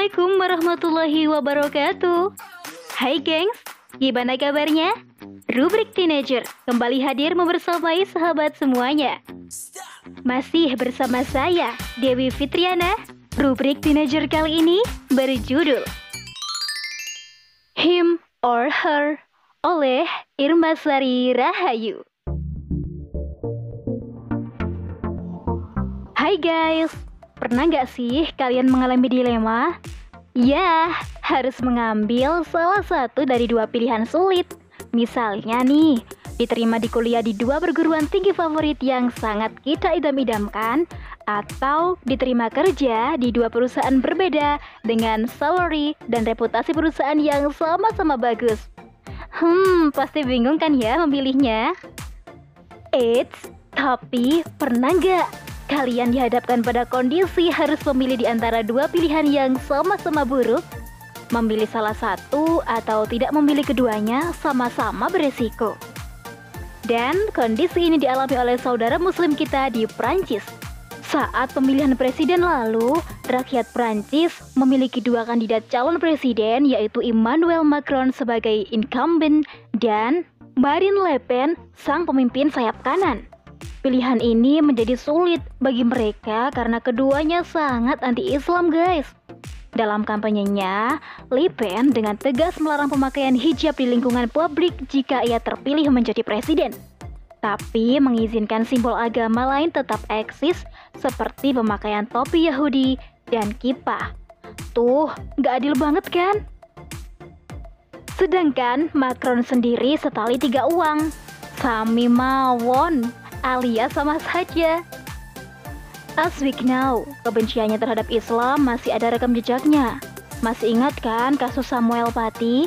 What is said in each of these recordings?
Assalamualaikum warahmatullahi wabarakatuh. Hai gengs, gimana kabarnya? Rubrik Teenager kembali hadir membersamai sahabat semuanya. Masih bersama saya, Dewi Fitriana Rubrik Teenager kali ini berjudul Him or Her oleh Irma Sari Rahayu. Hai guys, Pernah nggak sih kalian mengalami dilema? Ya, harus mengambil salah satu dari dua pilihan sulit. Misalnya nih, diterima di kuliah di dua perguruan tinggi favorit yang sangat kita idam-idamkan, atau diterima kerja di dua perusahaan berbeda dengan salary dan reputasi perusahaan yang sama-sama bagus. Hmm, pasti bingung kan ya memilihnya? Eits, tapi pernah nggak Kalian dihadapkan pada kondisi harus memilih di antara dua pilihan yang sama-sama buruk. Memilih salah satu atau tidak memilih keduanya sama-sama beresiko. Dan kondisi ini dialami oleh saudara muslim kita di Prancis. Saat pemilihan presiden lalu, rakyat Prancis memiliki dua kandidat calon presiden yaitu Emmanuel Macron sebagai incumbent dan Marine Le Pen sang pemimpin sayap kanan. Pilihan ini menjadi sulit bagi mereka karena keduanya sangat anti-Islam guys. Dalam kampanyenya, Le Pen dengan tegas melarang pemakaian hijab di lingkungan publik jika ia terpilih menjadi presiden. Tapi mengizinkan simbol agama lain tetap eksis seperti pemakaian topi Yahudi dan kippah. Tuh, gak adil banget kan? Sedangkan Macron sendiri setali tiga uang. Sami mawon alias sama saja. As we know, kebenciannya terhadap Islam masih ada rekam jejaknya. Masih ingat kan kasus Samuel Pati,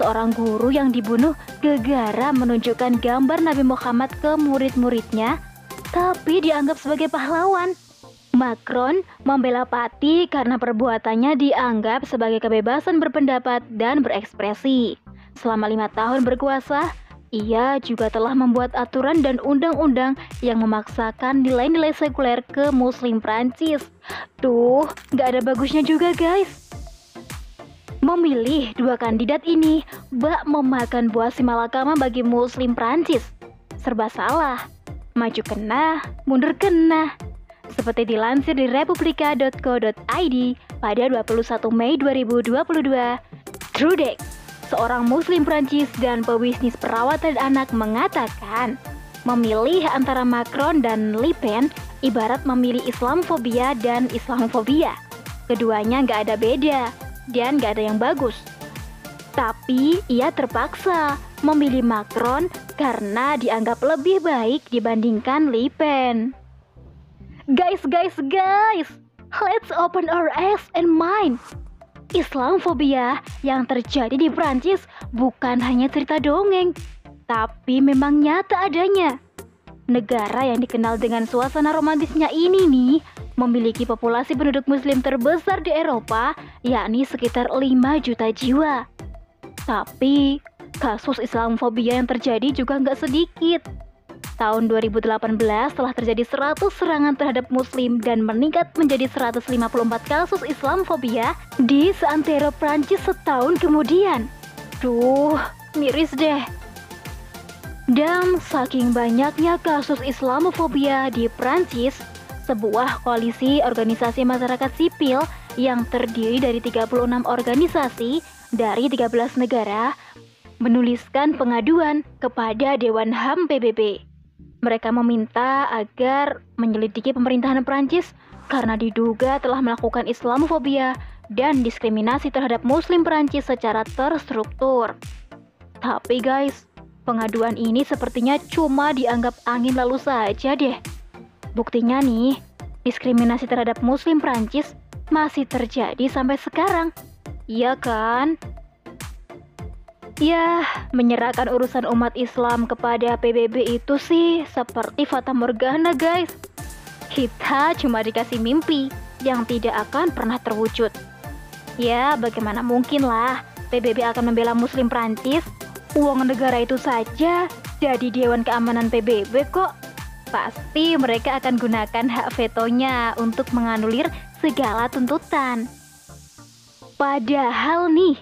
seorang guru yang dibunuh gegara menunjukkan gambar Nabi Muhammad ke murid-muridnya, tapi dianggap sebagai pahlawan. Macron membela Pati karena perbuatannya dianggap sebagai kebebasan berpendapat dan berekspresi. Selama lima tahun berkuasa, ia juga telah membuat aturan dan undang-undang yang memaksakan nilai-nilai sekuler ke muslim Prancis. Tuh, gak ada bagusnya juga guys. Memilih dua kandidat ini bak memakan buah si malakama bagi muslim Prancis. Serba salah. Maju kena, mundur kena. Seperti dilansir di republika.co.id pada 21 Mei 2022, Trudex seorang muslim Prancis dan pebisnis perawatan anak mengatakan, memilih antara Macron dan Le Pen ibarat memilih Islamofobia dan Islamofobia. Keduanya nggak ada beda dan nggak ada yang bagus. Tapi ia terpaksa memilih Macron karena dianggap lebih baik dibandingkan Le Pen. Guys, guys, guys, let's open our eyes and mind. Islamofobia yang terjadi di Prancis bukan hanya cerita dongeng, tapi memang nyata adanya. Negara yang dikenal dengan suasana romantisnya ini nih memiliki populasi penduduk muslim terbesar di Eropa, yakni sekitar 5 juta jiwa. Tapi, kasus Islamofobia yang terjadi juga nggak sedikit tahun 2018 telah terjadi 100 serangan terhadap muslim dan meningkat menjadi 154 kasus Islamofobia di seantero Prancis setahun kemudian. Duh, miris deh. Dan saking banyaknya kasus Islamofobia di Prancis, sebuah koalisi organisasi masyarakat sipil yang terdiri dari 36 organisasi dari 13 negara menuliskan pengaduan kepada Dewan HAM PBB. Mereka meminta agar menyelidiki pemerintahan Prancis karena diduga telah melakukan Islamofobia dan diskriminasi terhadap Muslim Prancis secara terstruktur. Tapi guys, pengaduan ini sepertinya cuma dianggap angin lalu saja deh. Buktinya nih, diskriminasi terhadap Muslim Prancis masih terjadi sampai sekarang. Iya kan? Ya, menyerahkan urusan umat Islam kepada PBB itu sih seperti fata morgana guys. Kita cuma dikasih mimpi yang tidak akan pernah terwujud. Ya, bagaimana mungkin lah PBB akan membela Muslim Prancis? Uang negara itu saja jadi Dewan Keamanan PBB kok. Pasti mereka akan gunakan hak vetonya untuk menganulir segala tuntutan. Padahal nih,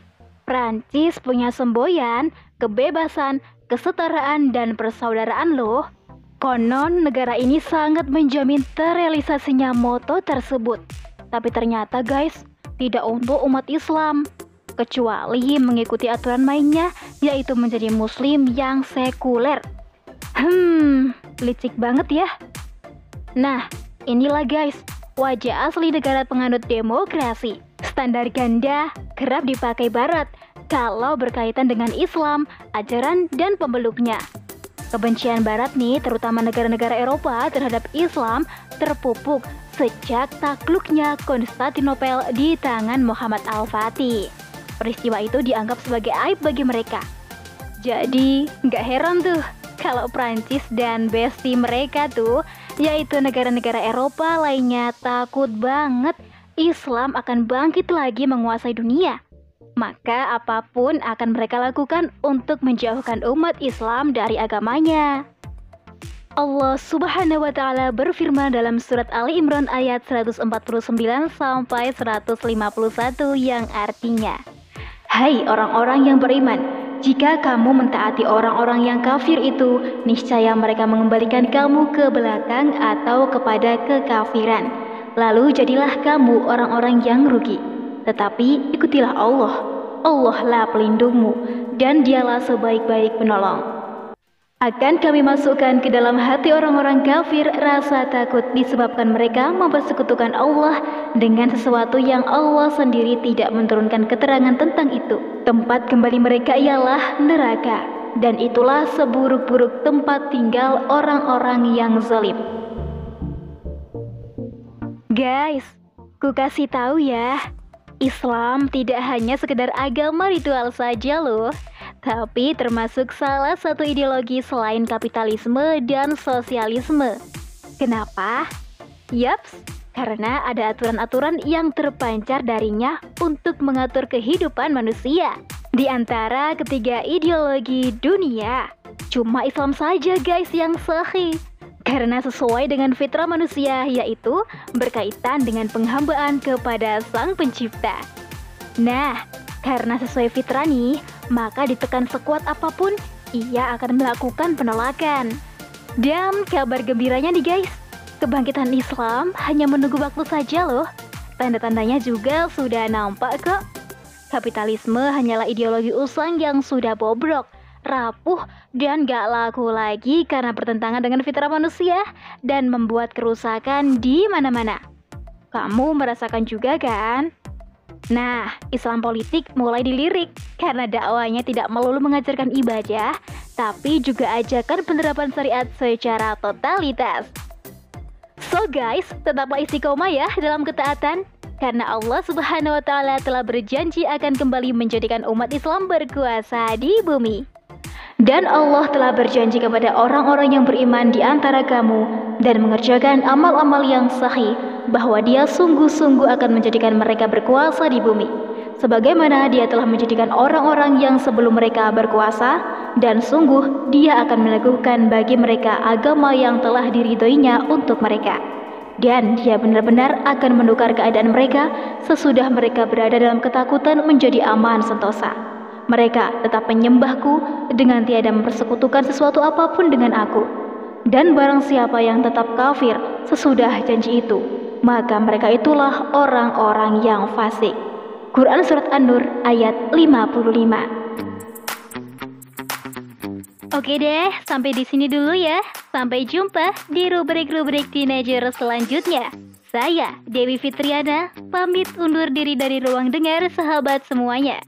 Prancis punya semboyan, kebebasan, kesetaraan, dan persaudaraan loh. Konon negara ini sangat menjamin terrealisasinya moto tersebut. Tapi ternyata guys, tidak untuk umat Islam. Kecuali mengikuti aturan mainnya, yaitu menjadi muslim yang sekuler. Hmm, licik banget ya. Nah, inilah guys, wajah asli negara penganut demokrasi. Standar ganda kerap dipakai barat kalau berkaitan dengan Islam, ajaran, dan pemeluknya. Kebencian Barat nih, terutama negara-negara Eropa terhadap Islam, terpupuk sejak takluknya Konstantinopel di tangan Muhammad Al-Fatih. Peristiwa itu dianggap sebagai aib bagi mereka. Jadi, nggak heran tuh kalau Prancis dan besti mereka tuh, yaitu negara-negara Eropa lainnya takut banget Islam akan bangkit lagi menguasai dunia maka apa pun akan mereka lakukan untuk menjauhkan umat Islam dari agamanya. Allah Subhanahu wa taala berfirman dalam surat Ali Imran ayat 149 sampai 151 yang artinya Hai orang-orang yang beriman jika kamu mentaati orang-orang yang kafir itu niscaya mereka mengembalikan kamu ke belakang atau kepada kekafiran lalu jadilah kamu orang-orang yang rugi tetapi ikutilah Allah. Allah lah pelindungmu dan dialah sebaik-baik penolong. Akan kami masukkan ke dalam hati orang-orang kafir rasa takut disebabkan mereka mempersekutukan Allah dengan sesuatu yang Allah sendiri tidak menurunkan keterangan tentang itu. Tempat kembali mereka ialah neraka dan itulah seburuk-buruk tempat tinggal orang-orang yang zalim. Guys, ku kasih tahu ya, Islam tidak hanya sekedar agama ritual saja loh, tapi termasuk salah satu ideologi selain kapitalisme dan sosialisme. Kenapa? Yaps, karena ada aturan-aturan yang terpancar darinya untuk mengatur kehidupan manusia. Di antara ketiga ideologi dunia, cuma Islam saja guys yang sahih karena sesuai dengan fitrah manusia yaitu berkaitan dengan penghambaan kepada Sang Pencipta. Nah, karena sesuai fitrah nih, maka ditekan sekuat apa pun, ia akan melakukan penolakan. Dan kabar gembiranya nih guys, kebangkitan Islam hanya menunggu waktu saja loh. Tanda-tandanya juga sudah nampak kok. Kapitalisme hanyalah ideologi usang yang sudah bobrok rapuh, dan gak laku lagi karena bertentangan dengan fitrah manusia dan membuat kerusakan di mana-mana. Kamu merasakan juga kan? Nah, Islam politik mulai dilirik karena dakwanya tidak melulu mengajarkan ibadah, tapi juga ajakan penerapan syariat secara totalitas. So guys, tetaplah istiqomah ya dalam ketaatan karena Allah Subhanahu wa taala telah berjanji akan kembali menjadikan umat Islam berkuasa di bumi. Dan Allah telah berjanji kepada orang-orang yang beriman di antara kamu dan mengerjakan amal-amal yang sahih bahwa dia sungguh-sungguh akan menjadikan mereka berkuasa di bumi. Sebagaimana dia telah menjadikan orang-orang yang sebelum mereka berkuasa dan sungguh dia akan meneguhkan bagi mereka agama yang telah diridhoinya untuk mereka. Dan dia benar-benar akan menukar keadaan mereka sesudah mereka berada dalam ketakutan menjadi aman sentosa. Mereka tetap menyembahku dengan tiada mempersekutukan sesuatu apa pun dengan aku. Dan barang siapa yang tetap kafir sesudah janji itu, maka mereka itulah orang-orang yang fasik. Quran Surat An-Nur ayat 55 Oke deh, sampai di sini dulu ya. Sampai jumpa di rubrik-rubrik teenager selanjutnya. Saya, Dewi Fitriana, pamit undur diri dari ruang dengar sahabat semuanya.